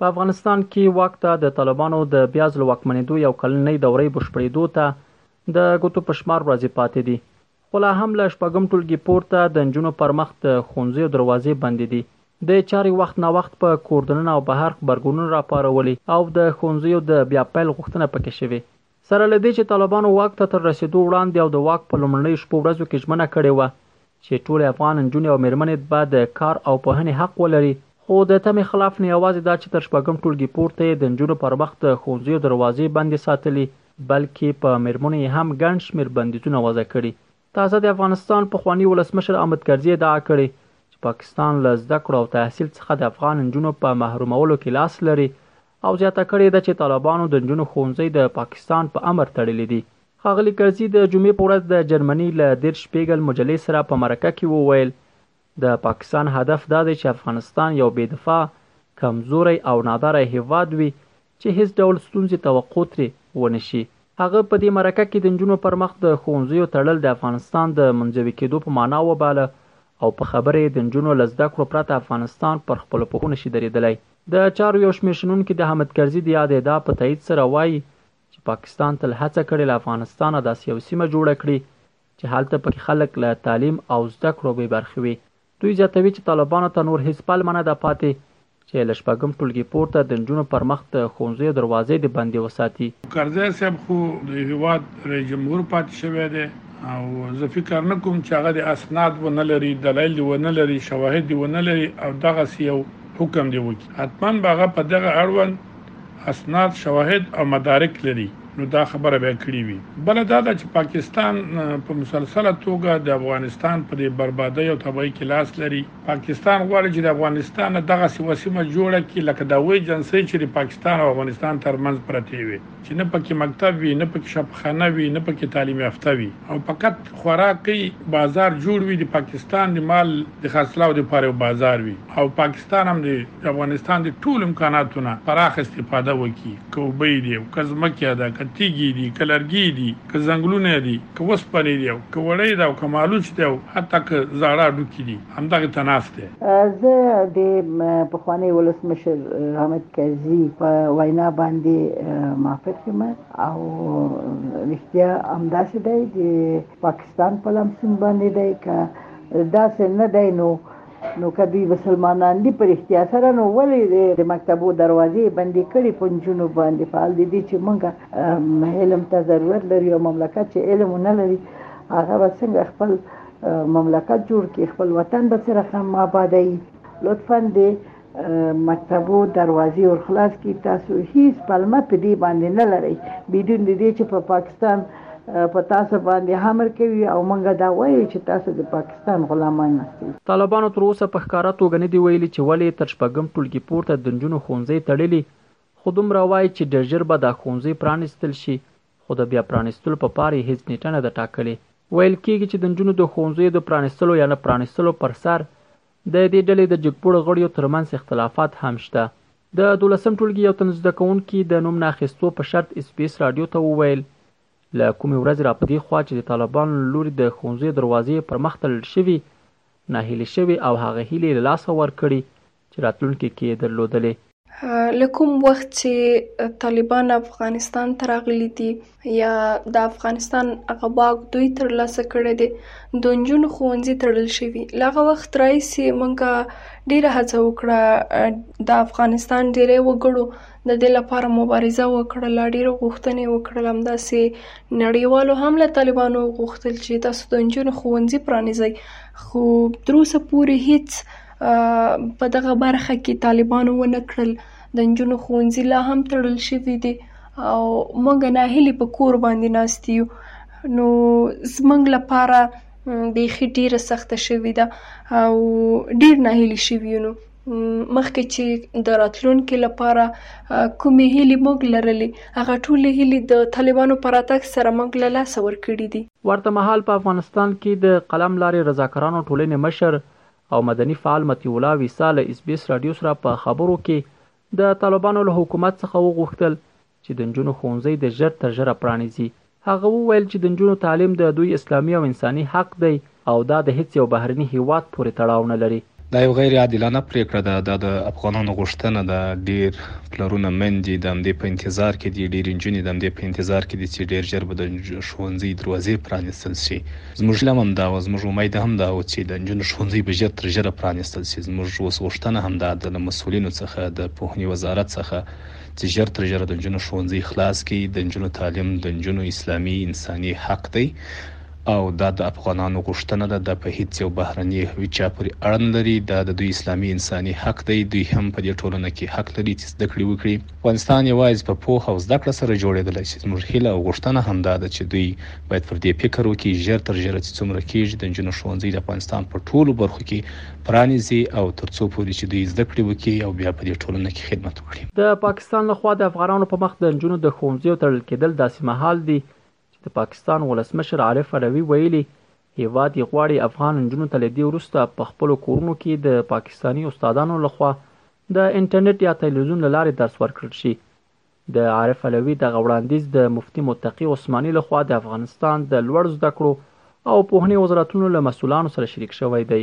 په افغانستان کی واک ته د طالبانو د بیا ځل واکمنیدو یو کلنۍ دورۍ بشپړیدو ته د ګوتو په شمار ورځی پاتی دی خو لا هم له شپږم ټولګی پورته د نجونو پر مخ د ښونځیو دروازی بندی دی. دی چاری وخت نا وخت په کور دننه او بهر غبرګونونه راپارولي او د ښونځیو د بیا پیل غوښتنه پکی شوی. سره له دې چې طالبانو واک ته تر رسېدو وړاندې او د واک په لومړنیو شپو ورځو کې ژمنه کړې وه چې ټولې افغان نجونې او مېرمنې به د کار او پوهنې حق ولري، خو د تمې خلاف نه یوازې دا چې تر شپږم ټولګي پورته یې د نجونو پر مخ د ښوونځیو دروازې بندې ساتلي، بلکې په مېرمنو یې هم ګڼ شمېر بندیزونه وضع کړي تازه د افغانستان پخواني ولسمشر احمد کرزي ادعا کړې چې پاکستان له زده کړو او تحصیل څخه د افغان نجونو په محرومولو کې لاس لري او زیاته کړې ده چې طالبانو د نجونو ښوونځي د پاکستان په امر تړلي دي. ښاغلي کرزي د جمعې په ورځ د جرمني له دېرش شپېګل مجلې سره په مرکه کې وویل، د پاکستان هدف دا دی چې افغانستان یو بې دفاع، کمزوری او ناداره هېواد وي چې هېڅ ډول ستونزې توقع ترې ونه شي. هغه په دې مرکه کې د نجونو پر مخ د ښوونځیو تړل د افغانستان د منزوي کېدو په مانا وباله او په خبره یې د نجونو له زده کړو پرته افغانستان پر خپلو پښو نه شي درېدلی. د چارو یو شمېر شنونکي د حامد کرزي د یادې ادعا په تایید سره وايي چې پاکستان تل هڅه کړې له افغانستانه داسې یو سیمه جوړه کړي چې هلته پکې خلک له تعلیم او زده کړو بې برخې وي. دوی زیاتوي چې طالبانو ته نور هېڅ پلمه نه ده پاتې چې له شپږم ټولګي پورته د نجونو پر مخ د ښوونځیو دروازې دې بندې وساتي. کرزی صاحب خو د هېواد رئیس جمهور پاتې شوی دی او زه فکر نه کوم چې هغه دې اسناد ونه لري، دلایل دې ونه لري، شواهد دې ونه لري او دغسې یو حکم دې وکړي. حتماً به هغه په دغه اړوند اسناد شواهد او مدارک لري نو دا خبره به کړی وي بل دا ده چې پاکستان په مسلسله توګه د افغانستان په دې بربادۍ او تباہي کې لاس لري پاکستان غواړي چې د افغانستان دغه سیمه جوړه کړي لکه دا وې جنسي چې د پاکستان او افغانستان ترمنځ پرتی وي چې نه پکې مکتب وي نه پکې شپخانه وي نه پکې تعلیم یافته وي او فقط خوراکي بازار جوړ وي د پاکستان د مال د خرڅلاو لپاره بازار وي او پاکستان هم دې د افغانستان د ټولو امکاناتو نه پراخه استفاده وکړي، که اوبه یې دي او که ځمکه ده، که تیږې یې دي، که لرګي یې دي، که ځنګلونه یې دي، که وسپنې دي او که وړۍ ده او که مالوچ دی او حتی که زاړه هډوکي دي، همدغې ته ناست دی. زه د پخواني ولسمشر حامد کرزي په وینا باندې موافق یم او رښتیا همداسې دی، د پاکستان په لمسون باندې دی، که داسې نه دی نو نو که دوی مسلمانان دي په رښتيا سره نو ولې د مکتبو دروازې بندې کړي په نجونو باندې په حال دې چې موږ علم ته ضرورت لري او مملکت چې علم نه لري هغه به څنګه خپل مملکت جوړ کړي خپل وطن به څه رقم آبادوي لطفا دې مکتبو دروازې ورخلاص کی تاسو هیڅ پلمه په دې باندې نه لرئ بدون د دې چې په پاکستان په تاسو باندې حمر کوي او مونږ دا وایو چې تاسو د پاکستان غلامان یاست طالبانو تر اوسه په ښکاره توګه نه دی ویلي چې ولې تر شپږم ټولګي پورته د نجونو ښوونځی تړلي خو دومره وایي چې ډېر ژر به دا ښوونځی پرانیستل شي خو د بیا پرانیستلو په پار یې هیڅ نیټه نه ده ټاکلې ویل کیږي چې د نجونو د ښوونځیو د پرانیستلو یا نه پرانیستلو پر سر د دې ډلې د جګپوړو غړیو ترمنځ اختلافات هم شته. د دولسم ټولګي یو تن زده کوونکي د نوم نه اخیستو په شرط اس بي اس راډیو ته وویل، له کومې ورځې را په دې خوا چې د طالبانو له لوري د ښوونځیو دروازې یې پر مخ تړل شوي، ناهیلې شوی او هغه هیلې یې له لاسه ورکړي چې راتلونکې کې یې درلودلې. له کوم وخت چې طالبان افغانستان ته راغلي دي یا د افغانستان هغه واک دوی ترلاسه کړی دی د نجونو ښوونځي تړل شوي له هغه وخت راهیسې موږ ډیره هڅه وکړه د افغانستان ډیری وګړو د دې لپاره مبارزه وکړه لا ډیره غوښتنې وکړل همداسې نړیوالو هم له طالبانو غوښتل چې تاسو د نجونو ښوونځي پرانیزئ خو تر اوسه پورې هیڅ په دغه برخه کې طالبانو ونه کړل، د نجونو ښوونځي لا هم تړل شوي دي او موږ ناهیلي په کور باندې ناست یو، نو زموږ لپاره بیخي ډېره سخته شوې ده او ډېر ناهیلي شوي یو، نو مخکې چې د راتلونکې لپاره کومې هیلې موږ لرلې، هغه ټولې هیلې د طالبانو په راتګ سره موږ له لاسه ورکړي دي. ورته مهال په افغانستان کې د قلم لارې رضاکارانو ټولنې مشر او مدني فعال مطیع الله ویسا له اس بي اس راډیو سره په خبرو کې د طالبانو له حکومت څخه وغوښتل چې د نجونو ښوونځی د ژر تر ژره پرانیزي. هغه وویل چې د نجونو تعلیم د دوی اسلامي او انساني حق دی او دا د هیڅ یو بهرني هیواد پورې تړاو نه لري. دا یو غیر عادلانه پریکړه ده، دا د افغانانو غوښتنه ده، ډیر پلرونه میندې د همدې په انتظار کې دي، ډیرې نجونې د همدې په انتظار کې دي چې ډیر ژر به د ښوونځي دروازې پرانیستل شي. زموږ هیله هم همدا وه، زموږ امید هم دا و چې د نجونو ښوونځی به ژر تر ژره پرانیستل شي، زموږ اوس غوښتنه همدا ده له مسولینو څخه، د پوهنې وزارت څخه چې ژر تر ژره د نجونو ښوونځی خلاص کړي، د نجونو تعلیم د نجونو اسلامي انساني حق دی او دا د افغانانو غوښتنه ده، دا په هیڅ یو بهرني او هیچا پورې اړه نه لري، دا د دوی اسلامي انساني حق دی، دوی هم په دې ټولنه کې حق لري چې زده کړې وکړي. افغانستان یوازې په پوهه او زده کړه سره جوړېدلی شي، زموږ هیله او غوښتنه همدا ده چې دوی باید پر دې فکر وکړي ژر تر ژره چې څومره کېږي د نجونو ښوونځۍ د افغانستان په ټولو برخو کې پرانیزي او تر څو پورې چې دوی زده کړې وکړي او بیا په دې ټولنه کې خدمت وکړي. د پاکستان له خوا د افغانانو په مخ د نجونو د ښوونځیو تړل کېدل داسې مهال دي چې د پاکستان ولسمشر عارف علوي ویلي، هېواد یې غواړي افغان نجونو ته له دې وروسته په خپلو کورونو کې د پاکستاني استادانو له خوا د انټرنېټ یا تلویزیون له لارې درس ورکړل شي. د عارف علوي دغه وړاندیز د مفتي متقي عثماني له خوا د افغانستان د لوړو زده کړو او پوهنې وزارتونو له مسؤلانو سره شریک شوی دی.